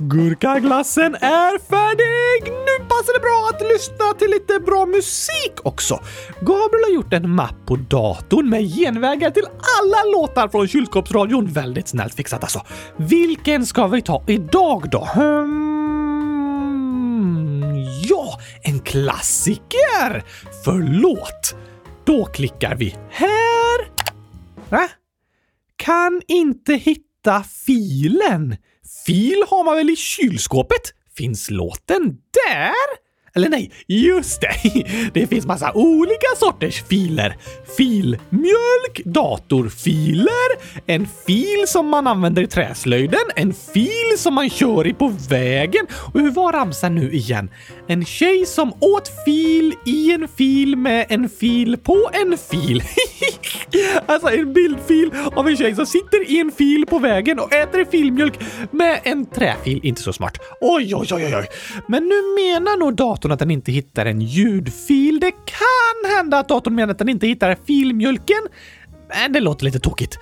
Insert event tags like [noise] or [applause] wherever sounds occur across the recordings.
Gurkaglassen är färdig! Nu passar det bra att lyssna till lite bra musik också. Gabriel har gjort en mapp på datorn med genvägar till alla låtar från kylskåpsradion. Väldigt snällt fixat alltså. Vilken ska vi ta idag då? Hmm, ja, en klassiker! Förlåt. Då klickar vi här. Va? Kan inte hitta filen. Fil har man väl i kylskåpet? Finns låten där? Eller nej, just det! [laughs] Det finns massa olika sorters filer. Filmjölk, datorfiler, en fil som man använder i träslöjden, en fil som man kör i på vägen. Och hur var ramsan nu igen? En tjej som åt fil i en fil med en fil på en fil. [laughs] alltså en bildfil av en tjej som sitter i en fil på vägen och äter filmjölk med en träfil. Inte så smart. Oj, oj, oj, oj. Men nu menar nog datorn att den inte hittar en ljudfil. Det kan hända att datorn menar att den inte hittar filmjölken. Men det låter lite tokigt.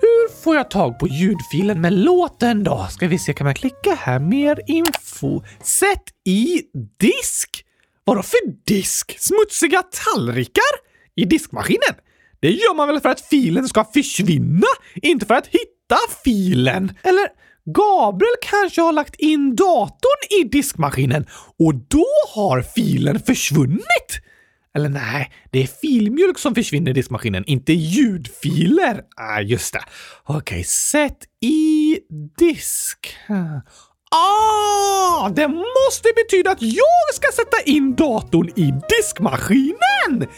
Hur får jag tag på ljudfilen med låten då? Ska vi se, kan man klicka här? Mer info. Sätt i disk? Vadå för disk? Smutsiga tallrikar? I diskmaskinen? Det gör man väl för att filen ska försvinna? Inte för att hitta filen? Eller Gabriel kanske har lagt in datorn i diskmaskinen och då har filen försvunnit? Eller nej, det är filmjölk som försvinner i diskmaskinen, inte ljudfiler. Ah, just det. Okej, okay, sätt i disk. Ah, det måste betyda att jag ska sätta in datorn i diskmaskinen!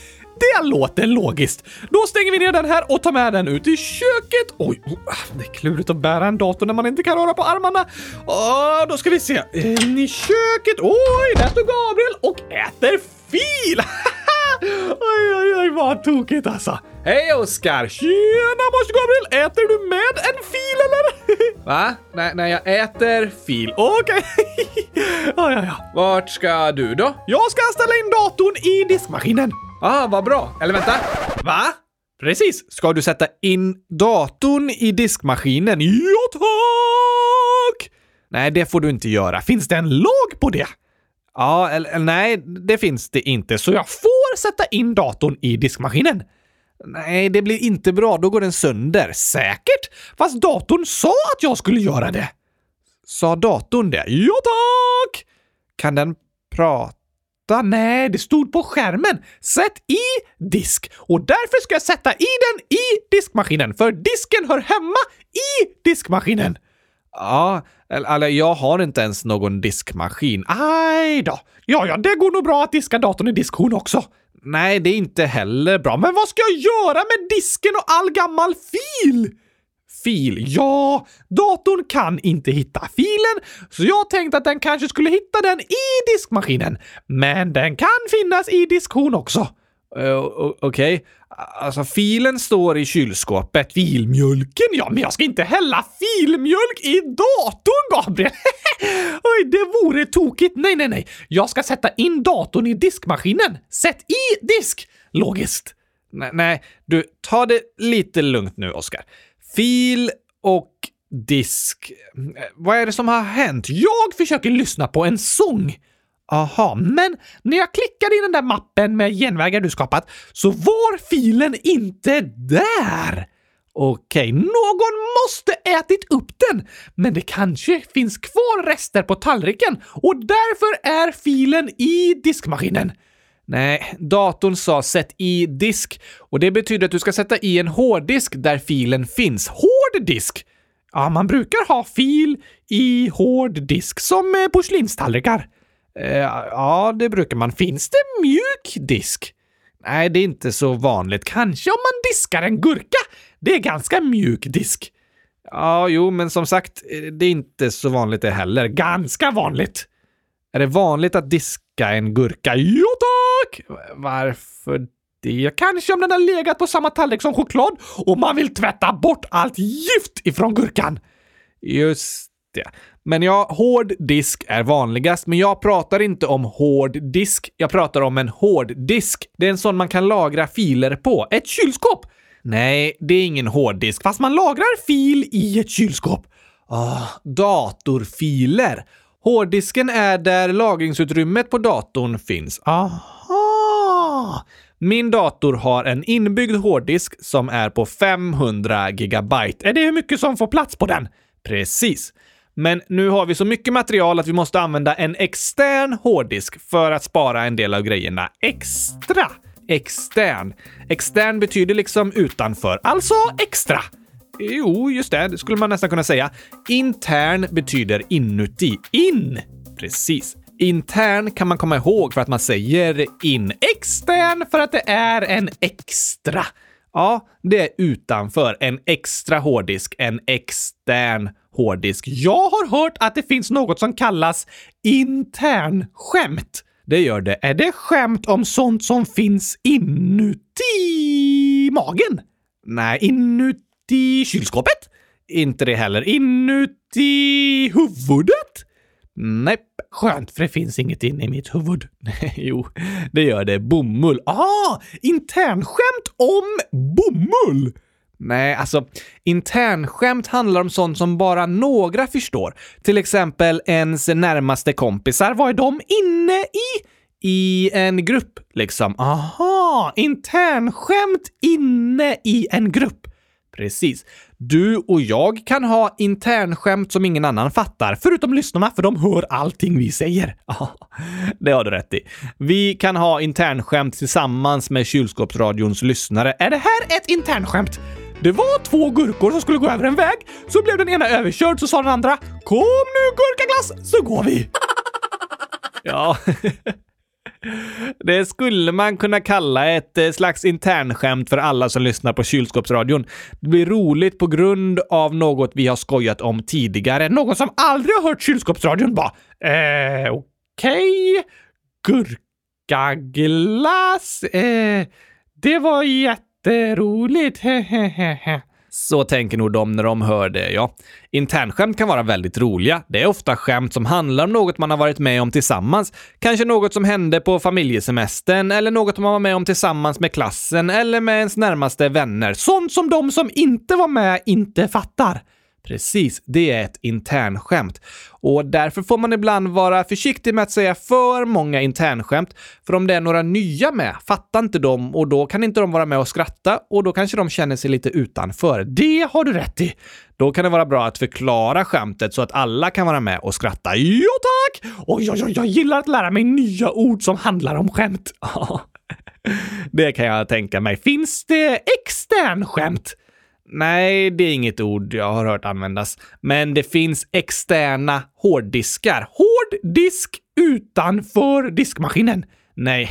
Det låter logiskt. Då stänger vi ner den här och tar med den ut i köket. Oj, det är klurigt att bära en dator när man inte kan röra på armarna. Oh, då ska vi se. In i köket. Oj, där står Gabriel och äter fil. [laughs] oj, oj, oj, vad tokigt alltså. Hej Oskar! Tjena Mors Gabriel! Äter du med en fil eller? [laughs] Va? Nej, nej, jag äter fil. Okej. Okay. [laughs] ja, ja, ja. Vart ska du då? Jag ska ställa in datorn i diskmaskinen. Ah, vad bra. Eller vänta. Va? Precis. Ska du sätta in datorn i diskmaskinen? Ja, tack! Nej, det får du inte göra. Finns det en lag på det? Ja, eller, eller nej, det finns det inte. Så jag får sätta in datorn i diskmaskinen? Nej, det blir inte bra. Då går den sönder. Säkert! Fast datorn sa att jag skulle göra det. Sa datorn det? Ja, tack! Kan den prata? Nej, det stod på skärmen. Sätt i disk. Och därför ska jag sätta i den i diskmaskinen, för disken hör hemma i diskmaskinen. Ja, eller jag har inte ens någon diskmaskin. Aj då. Ja, ja, det går nog bra att diska datorn i diskhon också. Nej, det är inte heller bra. Men vad ska jag göra med disken och all gammal fil? Fil? Ja, datorn kan inte hitta filen, så jag tänkte att den kanske skulle hitta den i diskmaskinen. Men den kan finnas i diskhon också. Uh, Okej. Okay. Alltså, filen står i kylskåpet. Filmjölken? Ja, men jag ska inte hälla filmjölk i datorn, Gabriel! [laughs] Oj, det vore tokigt. Nej, nej, nej. Jag ska sätta in datorn i diskmaskinen. Sätt i disk! Logiskt. Nej, nej, du, ta det lite lugnt nu, Oskar. Fil och disk. Vad är det som har hänt? Jag försöker lyssna på en sång. Aha, men när jag klickade i den där mappen med genvägar du skapat så var filen inte där. Okej, någon måste ätit upp den, men det kanske finns kvar rester på tallriken och därför är filen i diskmaskinen. Nej, datorn sa sätt i disk och det betyder att du ska sätta i en hårddisk där filen finns. Hård disk? Ja, man brukar ha fil i hårddisk, som eh, porslinstallrikar. Eh, ja, det brukar man. Finns det mjuk disk? Nej, det är inte så vanligt. Kanske om man diskar en gurka. Det är ganska mjuk disk. Ja, jo, men som sagt, eh, det är inte så vanligt det heller. Ganska vanligt. Är det vanligt att diska en gurka? Jo tack! Varför det? Kanske om den har legat på samma tallrik som choklad och man vill tvätta bort allt gift ifrån gurkan. Just det. Men ja, hård disk är vanligast, men jag pratar inte om hård disk. Jag pratar om en hård disk. Det är en sån man kan lagra filer på. Ett kylskåp! Nej, det är ingen hårddisk. Fast man lagrar fil i ett kylskåp. Ah, datorfiler. Hårddisken är där lagringsutrymmet på datorn finns. Aha! Min dator har en inbyggd hårddisk som är på 500 gigabyte. Är det hur mycket som får plats på den? Precis. Men nu har vi så mycket material att vi måste använda en extern hårddisk för att spara en del av grejerna. Extra! Extern. Extern betyder liksom utanför, alltså extra. Jo, just det. Det skulle man nästan kunna säga. Intern betyder inuti. In! Precis. Intern kan man komma ihåg för att man säger in. Extern för att det är en extra. Ja, det är utanför. En extra hårddisk. En extern hårddisk. Jag har hört att det finns något som kallas internskämt. Det gör det. Är det skämt om sånt som finns inuti magen? Nej, inuti kylskåpet? Inte det heller. Inuti huvudet? Nej. Skönt, för det finns inget inne i mitt huvud. [laughs] jo, det gör det. Bomull. Ah, internskämt om bomull! Nej, alltså internskämt handlar om sånt som bara några förstår. Till exempel ens närmaste kompisar. Vad är de inne i? I en grupp, liksom. Aha, internskämt inne i en grupp. Precis. Du och jag kan ha internskämt som ingen annan fattar, förutom lyssnarna, för de hör allting vi säger. [laughs] Ja, det har du rätt i. Vi kan ha internskämt tillsammans med kylskåpsradions lyssnare. Är det här ett internskämt? Det var två gurkor som skulle gå över en väg, så blev den ena överkörd, så sa den andra “Kom nu gurkaglass, så går vi!” [laughs] Ja. [laughs] Det skulle man kunna kalla ett eh, slags internskämt för alla som lyssnar på kylskåpsradion. Det blir roligt på grund av något vi har skojat om tidigare. Någon som aldrig har hört kylskåpsradion bara eh, okej, okay. gurkaglass, eh, det var jätteroligt, hehehehe.” Så tänker nog de när de hör det, ja. Internskämt kan vara väldigt roliga. Det är ofta skämt som handlar om något man har varit med om tillsammans. Kanske något som hände på familjesemestern eller något man var med om tillsammans med klassen eller med ens närmaste vänner. Sånt som de som inte var med inte fattar. Precis, det är ett internskämt. Och därför får man ibland vara försiktig med att säga för många internskämt. För om det är några nya med fattar inte de och då kan inte de vara med och skratta och då kanske de känner sig lite utanför. Det har du rätt i! Då kan det vara bra att förklara skämtet så att alla kan vara med och skratta. Ja tack! Oj, oj, oj, jag gillar att lära mig nya ord som handlar om skämt. [laughs] det kan jag tänka mig. Finns det externskämt? Nej, det är inget ord jag har hört användas. Men det finns externa hårddiskar. Hårddisk utanför diskmaskinen? Nej.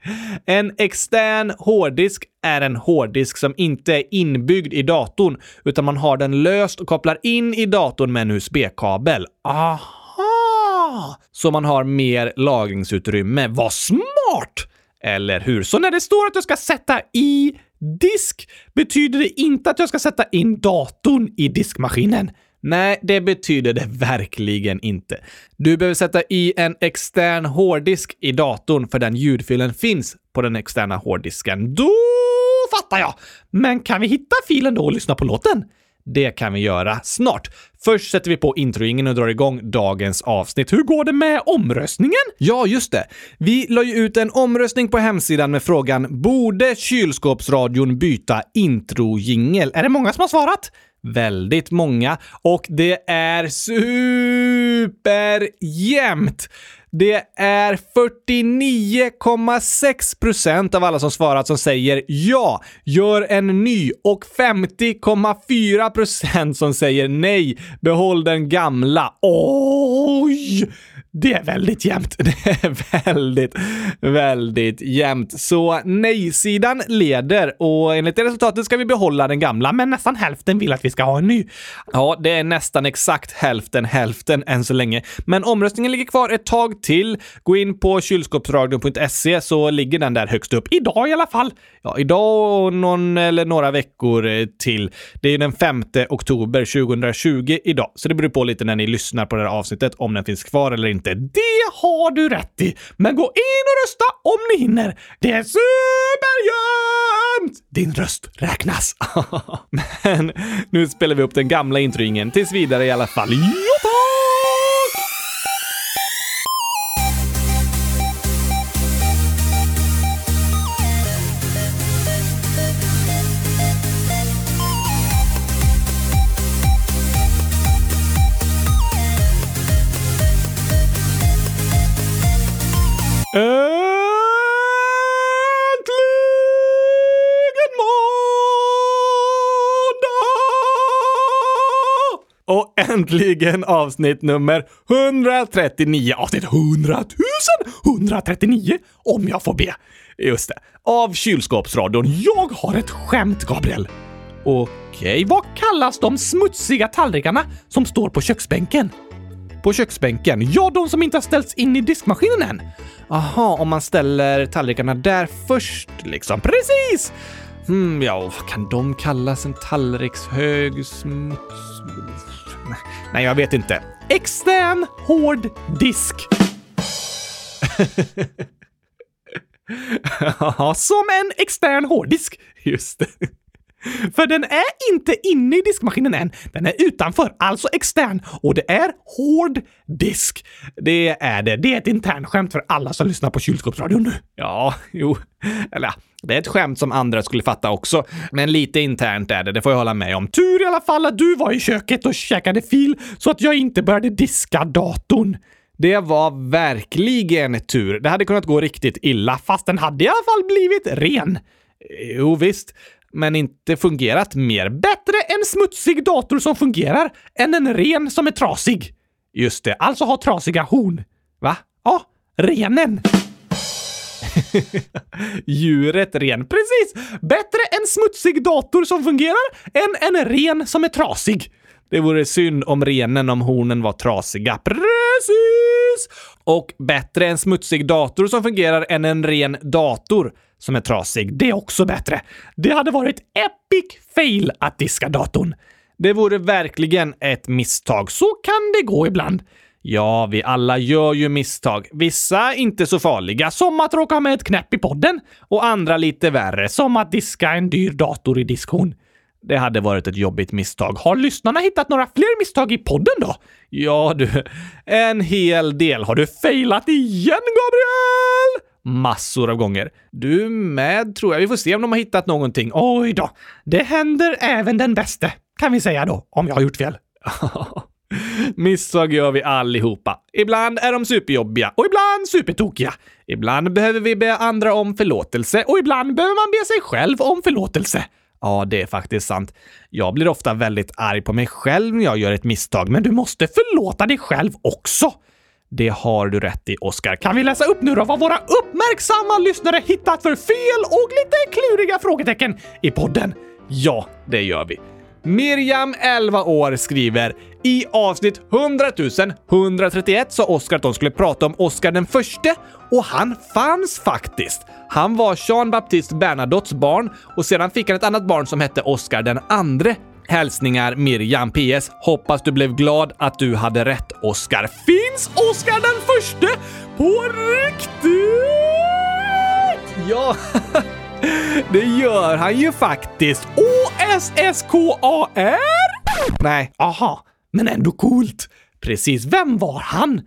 [laughs] en extern hårddisk är en hårddisk som inte är inbyggd i datorn, utan man har den löst och kopplar in i datorn med en USB-kabel. Aha! Så man har mer lagringsutrymme. Vad smart! Eller hur? Så när det står att du ska sätta i disk betyder det inte att jag ska sätta in datorn i diskmaskinen. Nej, det betyder det verkligen inte. Du behöver sätta i en extern hårddisk i datorn för den ljudfilen finns på den externa hårddisken. Då fattar jag! Men kan vi hitta filen då och lyssna på låten? Det kan vi göra snart. Först sätter vi på introingen och drar igång dagens avsnitt. Hur går det med omröstningen? Ja, just det. Vi la ju ut en omröstning på hemsidan med frågan “Borde kylskåpsradion byta introjingel?” Är det många som har svarat? Väldigt många. Och det är superjämnt! Det är 49,6 procent av alla som svarat som säger ja, gör en ny och 50,4 procent som säger nej, behåll den gamla. Oj! Det är väldigt jämnt. [laughs] Det är väldigt, väldigt jämnt. Så nej-sidan leder och enligt det resultatet ska vi behålla den gamla, men nästan hälften vill att vi ska ha en ny. Ja, det är nästan exakt hälften hälften än så länge. Men omröstningen ligger kvar ett tag till. Gå in på kylskåpsradion.se så ligger den där högst upp. Idag i alla fall. Ja, idag och någon eller några veckor eh, till. Det är den 5 oktober 2020 idag, så det beror på lite när ni lyssnar på det här avsnittet om den finns kvar eller inte. Det har du rätt i! Men gå in och rösta om ni hinner. Det är superjämnt! Din röst räknas. [laughs] Men nu spelar vi upp den gamla introingen tills vidare i alla fall. Ja, äntligen avsnitt nummer 139. Avsnitt 100 000 139 om jag får be. Just det. Av kylskåpsradion. Jag har ett skämt, Gabriel. Okej, Vad kallas de smutsiga tallrikarna som står på köksbänken? på köksbänken. Ja, de som inte har ställts in i diskmaskinen än. Aha, om man ställer tallrikarna där först liksom. Precis! Hmm, ja, vad kan de kallas? En tallrikshög smuts... Nej, jag vet inte. Extern hård disk. [laughs] Ja, Som en extern hårddisk. just det. För den är inte inne i diskmaskinen än. Den är utanför, alltså extern. Och det är hård disk. Det är det. Det är ett internskämt för alla som lyssnar på kylskåpsradion nu. Ja, jo. Eller ja, det är ett skämt som andra skulle fatta också. Men lite internt är det, det får jag hålla med om. Tur i alla fall att du var i köket och käkade fil så att jag inte började diska datorn. Det var verkligen tur. Det hade kunnat gå riktigt illa. Fast den hade i alla fall blivit ren. Jo, visst. Men inte fungerat mer. Bättre en smutsig dator som fungerar än en ren som är trasig. Just det. Alltså ha trasiga horn. Va? Ja, renen. [laughs] Djuret ren. Precis! Bättre en smutsig dator som fungerar än en ren som är trasig. Det vore synd om renen om hornen var trasiga. Precis! Och bättre en smutsig dator som fungerar än en ren dator som är trasig. Det är också bättre. Det hade varit epic fail att diska datorn. Det vore verkligen ett misstag. Så kan det gå ibland. Ja, vi alla gör ju misstag. Vissa inte så farliga, Som att råka med ett knäpp i podden. och andra lite värre. Som att diska en dyr dator i diskhon. Det hade varit ett jobbigt misstag. Har lyssnarna hittat några fler misstag i podden då? Ja du, en hel del. Har du failat igen, Gabriel? Massor av gånger. Du med, tror jag. Vi får se om de har hittat någonting. Oj då. Det händer även den bäste, kan vi säga då, om jag har gjort fel. [laughs] Misstag gör vi allihopa. Ibland är de superjobbiga Och ibland supertokiga. ibland behöver vi be andra om förlåtelse. Och ibland behöver man be sig själv om förlåtelse. Ja, det är faktiskt sant. Jag blir ofta väldigt arg på mig själv när jag gör ett misstag, Men du måste förlåta dig själv också. det har du rätt i, Oskar. Kan vi läsa upp nu då vad våra uppmärksamma lyssnare hittat för fel och lite kluriga frågetecken i podden? Ja, det gör vi. Miriam, 11 år, skriver i avsnitt 100 131 sa Oskar att de skulle prata om Oskar den förste och han fanns faktiskt. Han var Jean Baptiste Bernadottes barn och sedan fick han ett annat barn som hette Oskar den andre. Hälsningar Miriam PS. Hoppas du blev glad att du hade rätt, Oskar. Finns Oscar den förste på riktigt? Ja, [laughs] det gör han ju faktiskt. O-S-S-K-A-R? Nej, Aha, men ändå coolt. Precis, vem var han?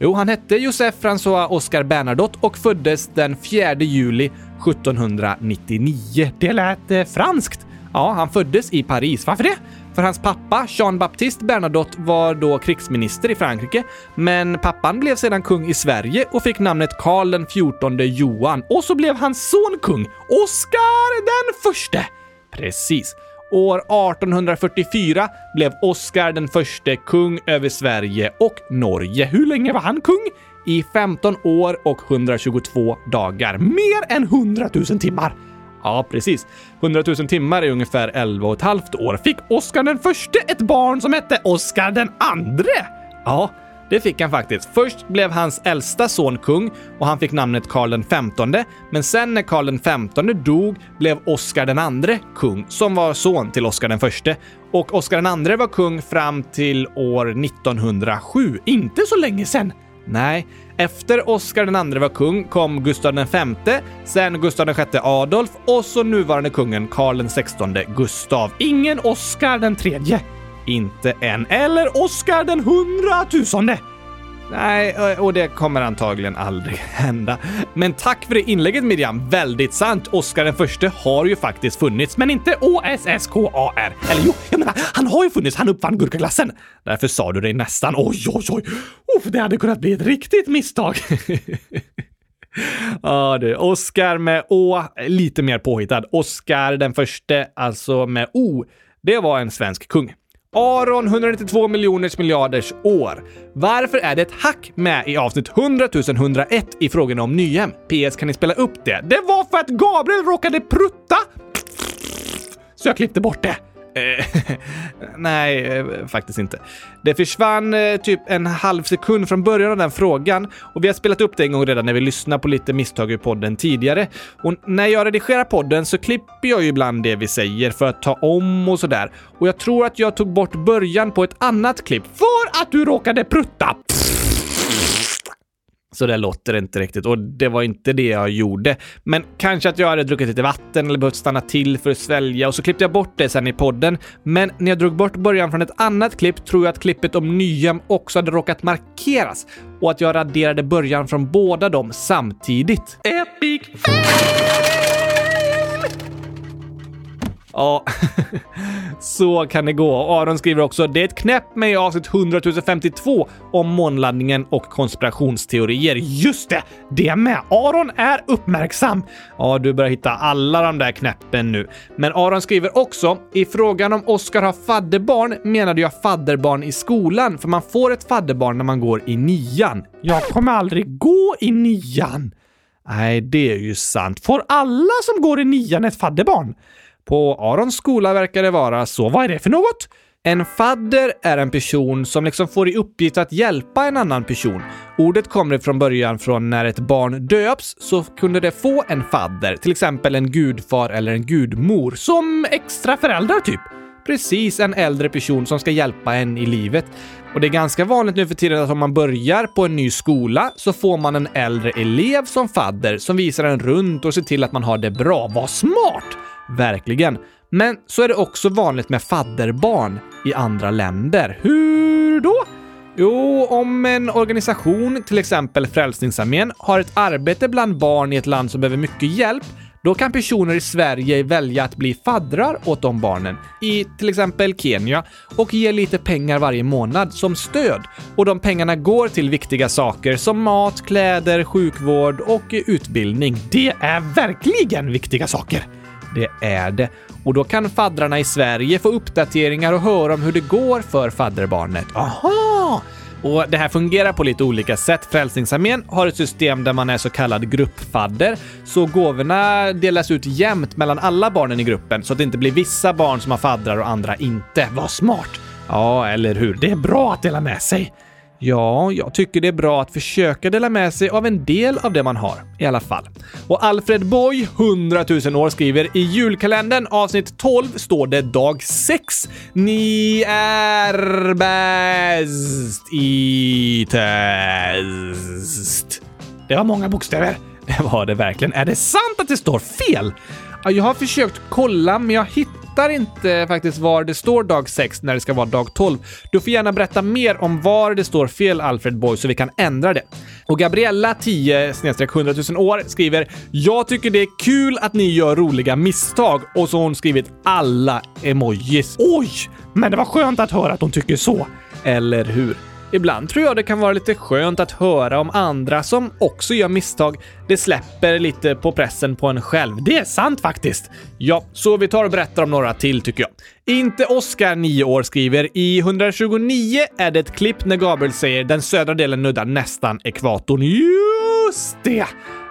Jo, han hette Joseph François Oscar Bernadotte och föddes den 4 juli 1799. Det lät eh, franskt. Ja, han föddes i Paris. Varför det? För hans pappa, Jean-Baptiste Bernadotte, var då krigsminister i Frankrike, men pappan blev sedan kung i Sverige och fick namnet Karl den XIV Johan. Och så blev hans son kung, Oscar den förste. Precis. År 1844 blev Oscar den förste kung över Sverige och Norge. Hur länge var han kung? I 15 år och 122 dagar. Mer än 100 000 timmar. Ja, precis. 100 000 timmar är ungefär 11 och ett halvt år. Fick Oscar den förste ett barn som hette Oscar den andre? Ja, det fick han faktiskt. Först blev hans äldsta son kung och han fick namnet Karl den XV, men sen när Karl den XV dog blev Oscar den andre kung, som var son till Oscar den förste. Och Oscar den andre var kung fram till år 1907. Inte så länge sen. Nej, efter Oscar II var kung kom Gustav V, sen Gustav VI Adolf och så nuvarande kungen Karl XVI Gustav. Ingen Oscar den tredje. Inte än. Eller Oscar den hundratusende. Nej, eh, och det kommer antagligen aldrig [laughs] hända. Men tack för det inlägget Miriam. Väldigt sant. Oscar den förste har ju faktiskt funnits, men inte O-S-S-K-A-R. Eller jo, jag menar, han har ju funnits. Han uppfann gurkaglassen. Därför sa du det nästan. Oj, oj, oj. Uff, det hade kunnat bli ett riktigt misstag. [laughs] Ja du, Oscar med Å, lite mer påhittad. Oscar den förste, alltså med O, det var en svensk kung. Aron 192 miljoners miljarders år. Varför är det ett hack med i avsnitt 100 101 i frågan om Nyhem? PS, kan ni spela upp det? Det var för att Gabriel råkade prutta! Så jag klippte bort det. Eh, [laughs] nej, eh, faktiskt inte. Det försvann eh, typ en halv sekund från början av den frågan och vi har spelat upp det en gång redan när vi lyssnade på lite misstag i podden tidigare. Och när jag redigerar podden så klipper jag ju ibland det vi säger för att ta om och sådär. Och jag tror att jag tog bort början på ett annat klipp för att du råkade prutta. Så det låter inte riktigt och det var inte det jag gjorde. Men kanske att jag hade druckit lite vatten eller behövt stanna till för att svälja och så klippte jag bort det sen i podden. Men när jag drog bort början från ett annat klipp tror jag att klippet om Nyhem också hade råkat markeras och att jag raderade början från båda dem samtidigt. Epic fail! Ja, [laughs] så kan det gå. Aron skriver också “Det är ett knäpp med i avsnitt 100 052 om månlandningen och konspirationsteorier”. Just det! Det med. Aron är uppmärksam. Ja, du börjar hitta alla de där knäppen nu. Men Aron skriver också “I frågan om Oskar har fadderbarn menade jag fadderbarn i skolan, för man får ett fadderbarn när man går i nian.” Jag kommer aldrig gå i nian. Nej, det är ju sant. Får alla som går i nian ett fadderbarn? På Arons skola verkar det vara så. Vad är det för något? En fadder är en person som liksom får i uppgift att hjälpa en annan person. Ordet kommer från början från när ett barn döps så kunde det få en fadder, till exempel en gudfar eller en gudmor. Som extra föräldrar typ? Precis, en äldre person som ska hjälpa en i livet. Och det är ganska vanligt nu för tiden att om man börjar på en ny skola så får man en äldre elev som fadder som visar en runt och ser till att man har det bra. Vad smart! Verkligen. Men så är det också vanligt med fadderbarn i andra länder. Hur då? Jo, om en organisation, till exempel Frälsningsarmén, har ett arbete bland barn i ett land som behöver mycket hjälp, då kan personer i Sverige välja att bli faddrar åt de barnen, i till exempel Kenya, och ge lite pengar varje månad som stöd. Och de pengarna går till viktiga saker som mat, kläder, sjukvård och utbildning. Det är verkligen viktiga saker! Det är det. Och då kan faddrarna i Sverige få uppdateringar och höra om hur det går för fadderbarnet. Aha! Och det här fungerar på lite olika sätt. Frälsningsarmén har ett system där man är så kallad gruppfadder, så gåvorna delas ut jämnt mellan alla barnen i gruppen så att det inte blir vissa barn som har faddrar och andra inte. Vad smart! Ja, eller hur? Det är bra att dela med sig. Ja, jag tycker det är bra att försöka dela med sig av en del av det man har, i alla fall. Och Alfred Boy, 100 000 år, skriver i julkalendern avsnitt 12 står det dag 6. Ni är bäst i test. Det var många bokstäver. [laughs] Det var det verkligen. Är det sant att det står fel? Jag har försökt kolla, men jag hittar hittar inte faktiskt var det står dag 6 när det ska vara dag 12. Du får gärna berätta mer om var det står fel, Alfred Boy, så vi kan ändra det. Och Gabriella, 10 100 000 år, skriver “Jag tycker det är kul att ni gör roliga misstag” och så har hon skrivit alla emojis. Oj! Men det var skönt att höra att hon tycker så. Eller hur? Ibland tror jag det kan vara lite skönt att höra om andra som också gör misstag. Det släpper lite på pressen på en själv. Det är sant faktiskt. Ja, så vi tar och berättar om några till tycker jag. Inte Oskar, 9 år, skriver i 129 är det ett klipp när Gabriel säger den södra delen nuddar nästan ekvatorn. Just det!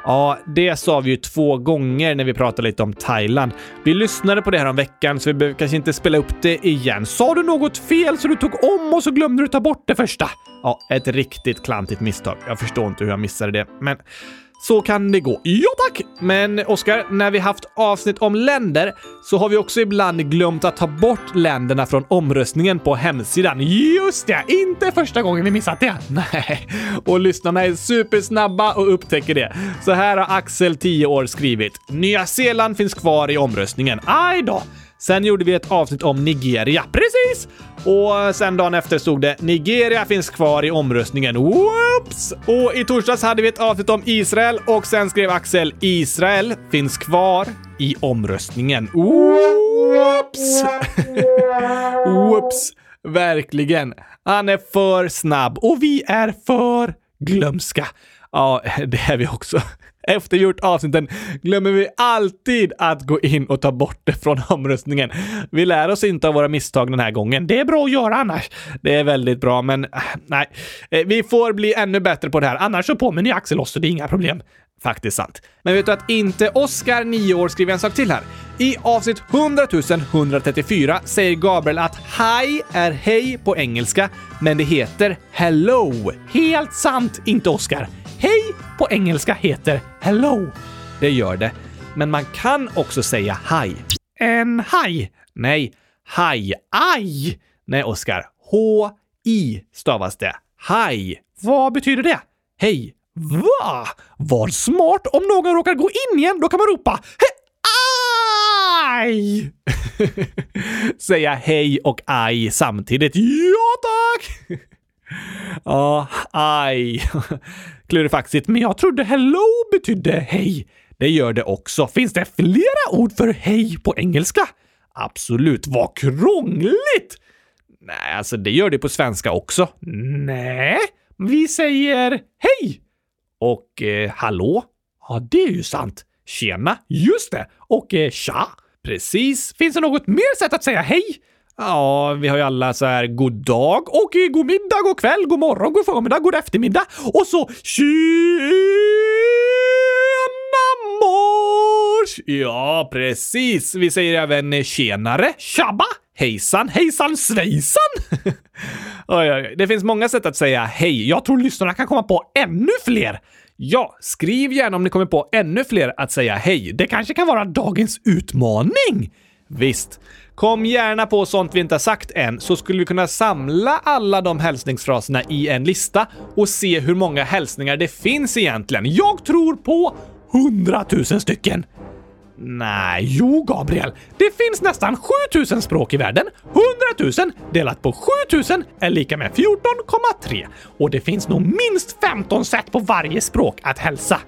Ja, det sa vi ju två gånger när vi pratade lite om Thailand. Vi lyssnade på det här om veckan så vi behöver kanske inte spela upp det igen. Sa du något fel så du tog om och så glömde du ta bort det första? Ja, ett riktigt klantigt misstag. Jag förstår inte hur jag missade det, men så kan det gå. Ja tack! Men Oskar, när vi haft avsnitt om länder så har vi också ibland glömt att ta bort länderna från omröstningen på hemsidan. Just det! Inte första gången vi missat det. [laughs] Nej, och lyssnarna är supersnabba och upptäcker det. Så här har Axel, 10 år, skrivit. Nya Zeeland finns kvar i omröstningen. Aj då! Sen gjorde vi ett avsnitt om Nigeria. Precis! Och sen dagen efter stod det “Nigeria finns kvar i omröstningen”. Whoops! Och i torsdags hade vi ett avsnitt om Israel och sen skrev Axel “Israel finns kvar i omröstningen”. Whoops! [laughs] Whoops! Verkligen. Han är för snabb och vi är för glömska. Ja, [laughs] det är vi också. Efter gjort avsnitten glömmer vi alltid att gå in och ta bort det från omröstningen. Vi lär oss inte av våra misstag den här gången. Det är bra att göra annars. Det är väldigt bra, men äh, nej. Eh, vi får bli ännu bättre på det här. Annars så påminner jag Axel oss, så det är inga problem. Faktiskt sant. Men vet du att inte Oscar, 9 år, skriver en sak till här? I avsnitt 100 134 säger Gabriel att hi är hej på engelska, men det heter hello. Helt sant, inte Oscar. Hej på engelska heter hello. Det gör det. Men man kan också säga hi. En haj? Nej, hi. Aj! Nej, Oskar. H-I stavas det. Hi. Vad betyder det? Hej. Va? Vad smart! Om någon råkar gå in igen, då kan man ropa He aj! [laughs] Säga hej och aj samtidigt. Ja, tack! [laughs] Ja, aj. [laughs] Klurifaxigt, men jag trodde hello betydde hej. Det gör det också. Finns det flera ord för hej på engelska? Absolut. Vad krångligt! Nej, alltså det gör det på svenska också. Nej, vi säger hej. Och eh, hallå? Ja, det är ju sant. Tjena. Just det. Och eh, tja. Precis. Finns det något mer sätt att säga hej? Ja, vi har ju alla så här god dag och god middag, god kväll, god morgon, god förmiddag, god eftermiddag och så tjena mors! Ja, precis. Vi säger även tjenare, tjabba, hejsan, hejsan svejsan. [laughs] oj, oj, det finns många sätt att säga hej. Jag tror lyssnarna kan komma på ännu fler. Ja, skriv gärna om ni kommer på ännu fler att säga hej. Det kanske kan vara dagens utmaning. Visst. Kom gärna på sånt vi inte har sagt än, så skulle vi kunna samla alla de hälsningsfraserna i en lista och se hur många hälsningar det finns egentligen. Jag tror på 100 000 stycken. Nej, jo Gabriel. Det finns nästan 7000 språk i världen. 100 000 delat på 7000 är lika med 14,3. Och det finns nog minst 15 sätt på varje språk att hälsa.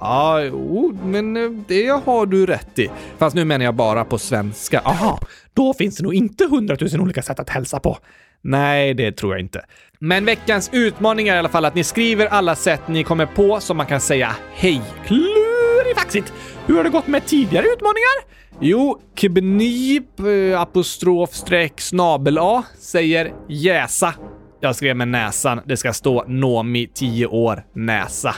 Ja, jo, men eh, det har du rätt i. Fast nu menar jag bara på svenska. Aha, då finns det nog inte hundratusen olika sätt att hälsa på. Nej, det tror jag inte. Men veckans utmaning är i alla fall att ni skriver alla sätt ni kommer på som man kan säga hej. Klurifaxigt! Hur har det gått med tidigare utmaningar? Jo, kibnip, eh, apostrof, streck, snabel-a säger jäsa jag skrev med näsan. Det ska stå Nomi 10 år näsa.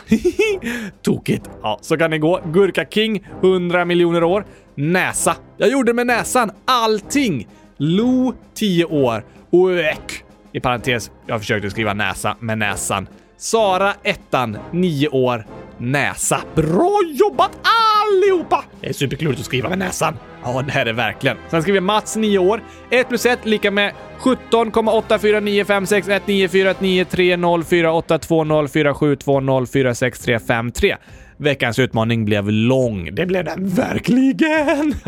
[laughs] Tokigt. Ja, så kan det gå. Gurka King 100 miljoner år näsa. Jag gjorde med näsan allting. Lo 10 år. Oek. I parentes, jag försökte skriva näsa med näsan. Sara ettan 9 år näsa. Bra jobbat allihopa! Det är superklurigt att skriva med näsan. Ja, det är det verkligen. Sen skriver Mats, 9 år. 1 plus 1 lika med 17,849561941941948204720472046353. Veckans utmaning blev lång. Det blev den verkligen! [laughs]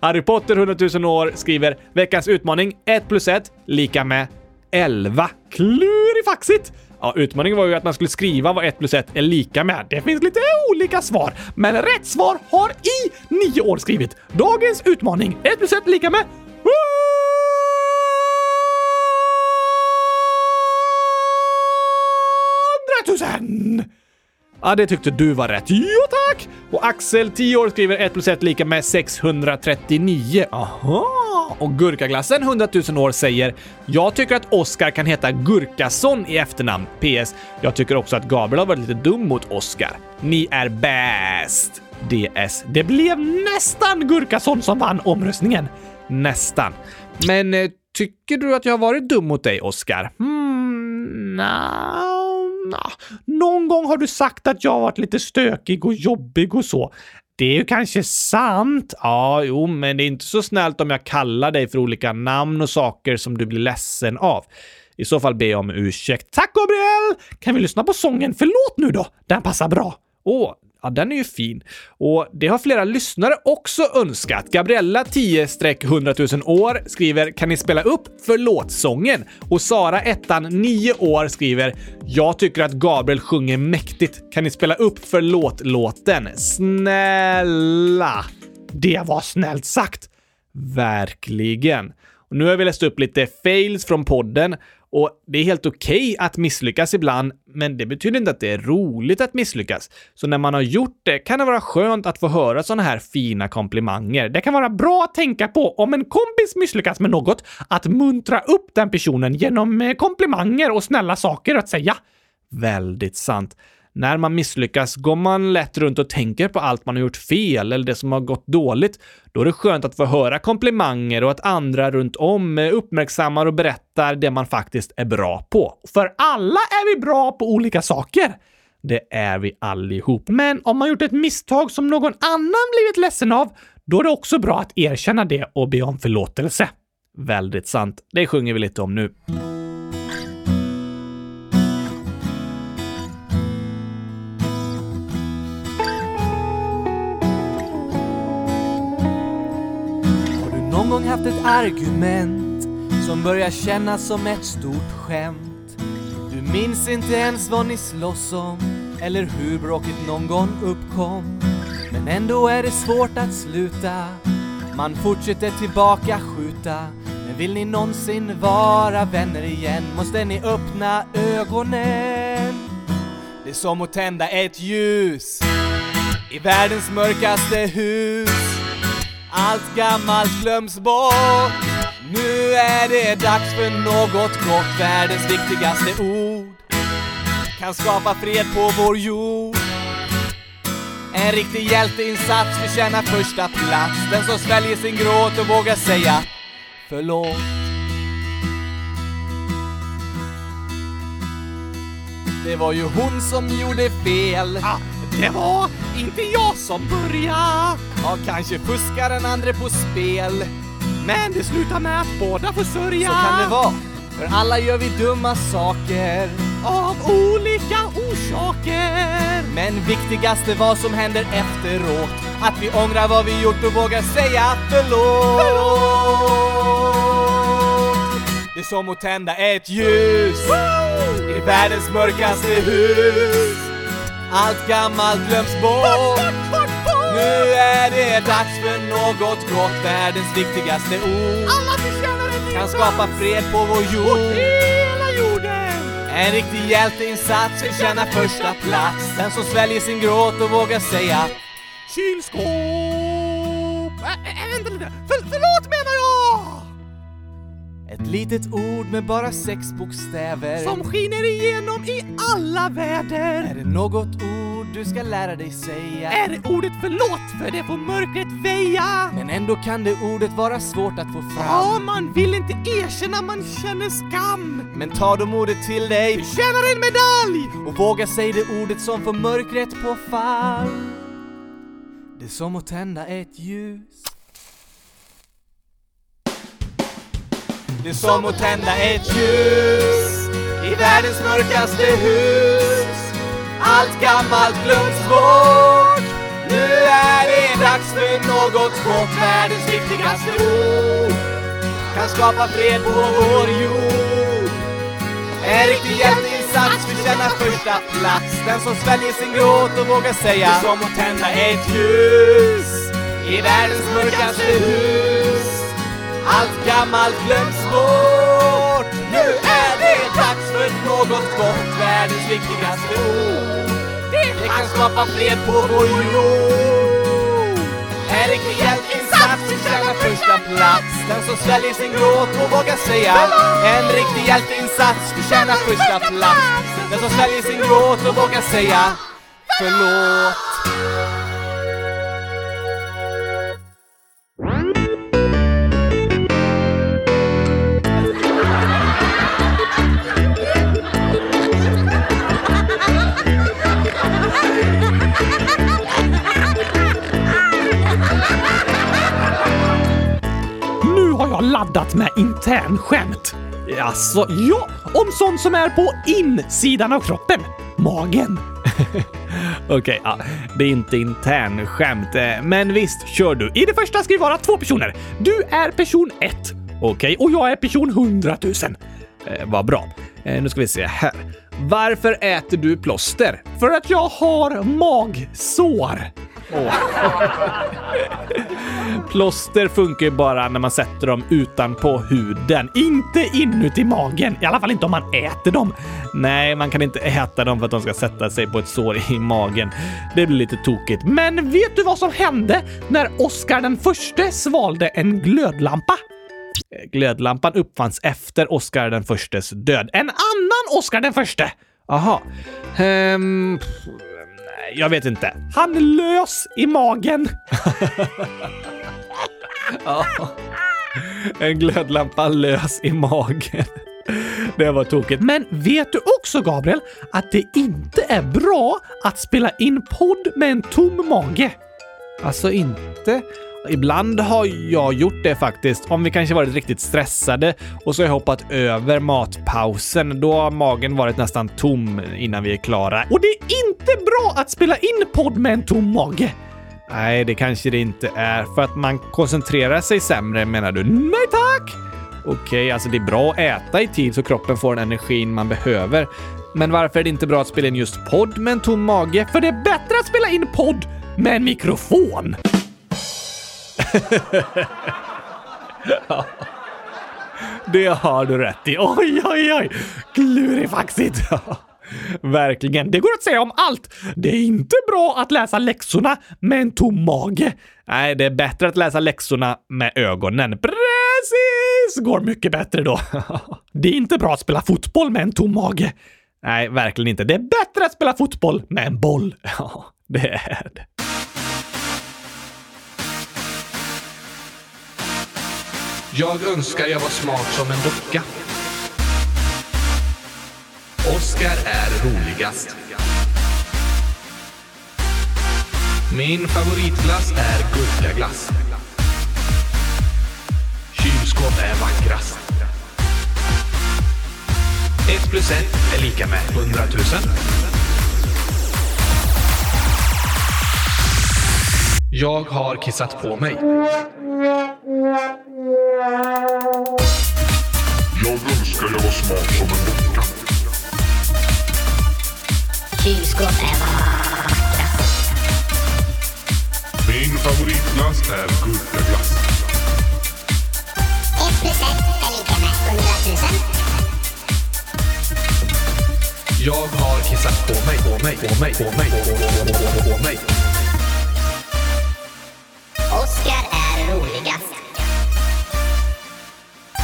Harry Potter 100 000 år skriver veckans utmaning 1 plus 1 lika med 11. Klurifaxigt! Ja, utmaningen var ju att man skulle skriva vad 1 plus 1 är lika med. Det finns lite olika svar, men rätt svar har i nio år skrivit. Dagens utmaning 1 plus 1 lika med 100 000! Ja, det tyckte du var rätt. Jo tack! Och Axel, 10 år, skriver 1 plus 1 lika med 639. Aha! Och Gurkaglassen, 100 000 år, säger “Jag tycker att Oskar kan heta Gurkason i efternamn. PS. Jag tycker också att Gabriel har varit lite dum mot Oskar. Ni är bäst!” DS. Det blev nästan Gurkason som vann omröstningen. Nästan. Men eh, tycker du att jag har varit dum mot dig, Oskar? Hmm, nah. Nah, någon gång har du sagt att jag har varit lite stökig och jobbig och så. Det är ju kanske sant. Ja, jo, men det är inte så snällt om jag kallar dig för olika namn och saker som du blir ledsen av. I så fall ber jag om ursäkt. Tack Gabriel! Kan vi lyssna på sången Förlåt nu då? Den passar bra. Åh, Ja, den är ju fin. Och det har flera lyssnare också önskat. Gabriella 10-100 000 år skriver “Kan ni spela upp Förlåtsången?” och Sara ettan 9 år skriver “Jag tycker att Gabriel sjunger mäktigt. Kan ni spela upp förlåt-låten? Snälla!” Det var snällt sagt. Verkligen. Och nu har vi läst upp lite fails från podden och det är helt okej okay att misslyckas ibland, men det betyder inte att det är roligt att misslyckas. Så när man har gjort det kan det vara skönt att få höra sådana här fina komplimanger. Det kan vara bra att tänka på om en kompis misslyckas med något, att muntra upp den personen genom eh, komplimanger och snälla saker att säga. Väldigt sant. När man misslyckas går man lätt runt och tänker på allt man har gjort fel eller det som har gått dåligt. Då är det skönt att få höra komplimanger och att andra runt om uppmärksammar och berättar det man faktiskt är bra på. För alla är vi bra på olika saker. Det är vi allihop. Men om man gjort ett misstag som någon annan blivit ledsen av, då är det också bra att erkänna det och be om förlåtelse. Väldigt sant. Det sjunger vi lite om nu. Haft ett argument som börjar kännas som ett stort skämt. Du minns inte ens vad ni slåss om eller hur bråket någon gång uppkom. Men ändå är det svårt att sluta. Man fortsätter tillbaka skjuta. Men vill ni någonsin vara vänner igen måste ni öppna ögonen. Det är som att tända ett ljus i världens mörkaste hus. Allt gammalt glöms bort. Nu är det dags för något gott. Världens viktigaste ord kan skapa fred på vår jord. En riktig hjälteinsats förtjänar första plats. Den som sväljer sin gråt och vågar säga förlåt. Det var ju hon som gjorde fel. Ah, det var inte jag som började. Ja, kanske fuskar den andra på spel. Men det slutar med att båda får sörja. Så kan det vara. För alla gör vi dumma saker. Av olika orsaker. Men viktigast är vad som händer efteråt. Att vi ångrar vad vi gjort och vågar säga förlåt. förlåt. Det är som att tända ett ljus Woo! i världens mörkaste hus. Allt gammalt glöms bort. Nu är det dags för något gott, världens viktigaste ord. Alla förtjänar en ny Kan skapa fred på vår jord. hela jorden. En riktig hjälteinsats förtjänar första plats. Den som sväljer sin gråt och vågar säga Kylskåp! Äh, vänta lite. För, förlåt! Ett litet ord med bara sex bokstäver Som skiner igenom i alla väder. Är det något ord du ska lära dig säga? Är det ordet förlåt för det får mörkret väja? Men ändå kan det ordet vara svårt att få fram Ja, man vill inte erkänna man känner skam. Men ta de ordet till dig Förtjänar en medalj! och våga säga det ordet som får mörkret på fall Det är som att tända ett ljus Det är som att tända ett ljus i världens mörkaste hus. Allt gammalt glöms bort. Nu är det dags för något gott. Världens viktigaste ord kan skapa fred på vår jord. En riktig hjälteinsats förtjänar första plats. Den som sväljer sin gråt och vågar säga Det är som att tända ett ljus i världens mörkaste hus. Allt gammalt glöms bort. Nu är det dags för något gott Världens viktigaste ord. Det kan skapa fred på vår jord. En riktig hjälteinsats förtjänar första plats. Den som sväljer sin gråt och vågar säga En riktig hjälteinsats förtjänar första plats. Den som sväljer sin gråt och vågar säga Förlåt. Laddat med internskämt. Alltså, ja, om sånt som är på insidan av kroppen. Magen. [laughs] Okej, ja, det är inte internskämt, eh, men visst, kör du. I det första ska vi vara två personer. Du är person 1. Okej, och jag är person hundratusen. Eh, vad bra. Eh, nu ska vi se här. Varför äter du plåster? För att jag har magsår. Plåster funkar ju bara när man sätter dem utanpå huden. Inte inuti magen. I alla fall inte om man äter dem. Nej, man kan inte äta dem för att de ska sätta sig på ett sår i magen. Det blir lite tokigt. Men vet du vad som hände när Oscar den förste svalde en glödlampa? Glödlampan uppfanns efter Oscar den förstes död. En annan Oscar den förste! Aha. Ehm, jag vet inte. Han lös i magen. [laughs] ja. En glödlampa lös i magen. Det var tokigt. Men vet du också, Gabriel, att det inte är bra att spela in podd med en tom mage? Alltså inte? Ibland har jag gjort det faktiskt. Om vi kanske varit riktigt stressade och så har jag hoppat över matpausen. Då har magen varit nästan tom innan vi är klara. Och det är inte bra att spela in podd med en tom mage. Nej, det kanske det inte är. För att man koncentrerar sig sämre menar du? Nej tack! Okej, okay, alltså det är bra att äta i tid så kroppen får den energin man behöver. Men varför är det inte bra att spela in just podd med en tom mage? För det är bättre att spela in podd med en mikrofon! [laughs] ja. Det har du rätt i. Oj, oj, oj! Klurifaxigt! [laughs] Verkligen. Det går att säga om allt. Det är inte bra att läsa läxorna med en tom mage. Nej, det är bättre att läsa läxorna med ögonen. Precis! Går mycket bättre då. [laughs] Det är inte bra att spela fotboll med en tom mage. Nej, verkligen inte. Det är bättre att spela fotboll med en boll. Ja, det är det. Jag önskar jag var smart som en docka. Oskar är roligast. Min favoritglass är gurkaglass. Kylskåp är vackrast. Ett plus ett är lika med hundratusen. Jag har kissat på mig.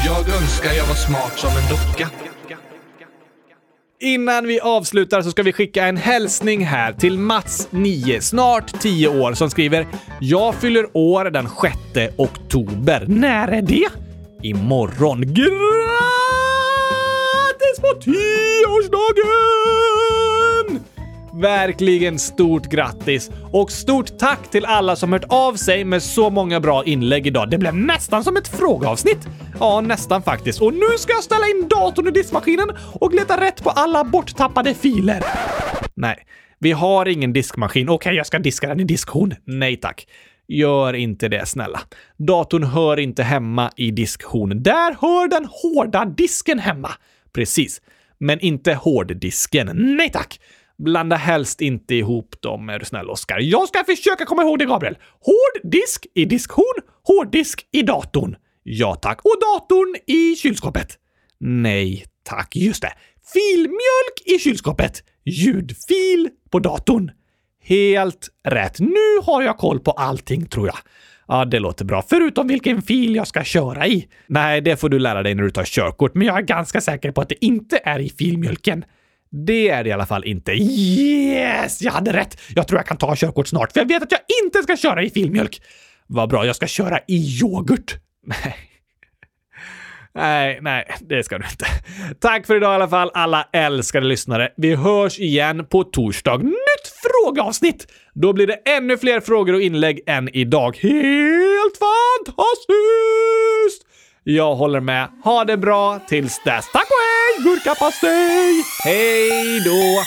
Jag önskar jag var smart som en docka. Innan vi avslutar så ska vi skicka en hälsning här till Mats, 9, snart 10 år, som skriver “Jag fyller år den 6 oktober. När är det?” Imorgon. Grattis på 10-årsdagen! Verkligen stort grattis! Och stort tack till alla som hört av sig med så många bra inlägg idag. Det blev nästan som ett frågeavsnitt. Ja, nästan faktiskt. Och nu ska jag ställa in datorn i diskmaskinen och leta rätt på alla borttappade filer. Nej, vi har ingen diskmaskin. Okej, okay, jag ska diska den i diskhon. Nej tack. Gör inte det snälla. Datorn hör inte hemma i diskhon. Där hör den hårda disken hemma. Precis. Men inte hårddisken. Nej tack! Blanda helst inte ihop dem är du snäll, Oskar. Jag ska försöka komma ihåg det, Gabriel. Hård disk i diskhon, hårddisk i datorn. Ja tack. Och datorn i kylskåpet. Nej tack. Just det. Filmjölk i kylskåpet. Ljudfil på datorn. Helt rätt. Nu har jag koll på allting, tror jag. Ja, det låter bra. Förutom vilken fil jag ska köra i. Nej, det får du lära dig när du tar körkort. Men jag är ganska säker på att det inte är i filmjölken. Det är det i alla fall inte. Yes! Jag hade rätt! Jag tror jag kan ta körkort snart, för jag vet att jag inte ska köra i filmjölk. Vad bra, jag ska köra i yoghurt. Nej. Nej, nej, det ska du inte. Tack för idag i alla fall, alla älskade lyssnare. Vi hörs igen på torsdag. Nytt frågeavsnitt! Då blir det ännu fler frågor och inlägg än idag. Helt fantastiskt! Jag håller med. Ha det bra tills dess. Tack och hej! Gurkapastej! Hej då!